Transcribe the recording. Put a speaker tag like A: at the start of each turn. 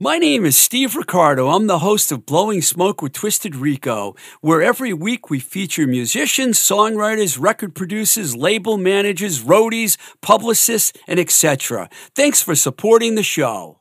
A: My name is Steve Ricardo. I'm the host of Blowing Smoke with Twisted Rico, where every week we feature musicians, songwriters, record producers, label managers, roadies, publicists, and etc. Thanks for supporting the show.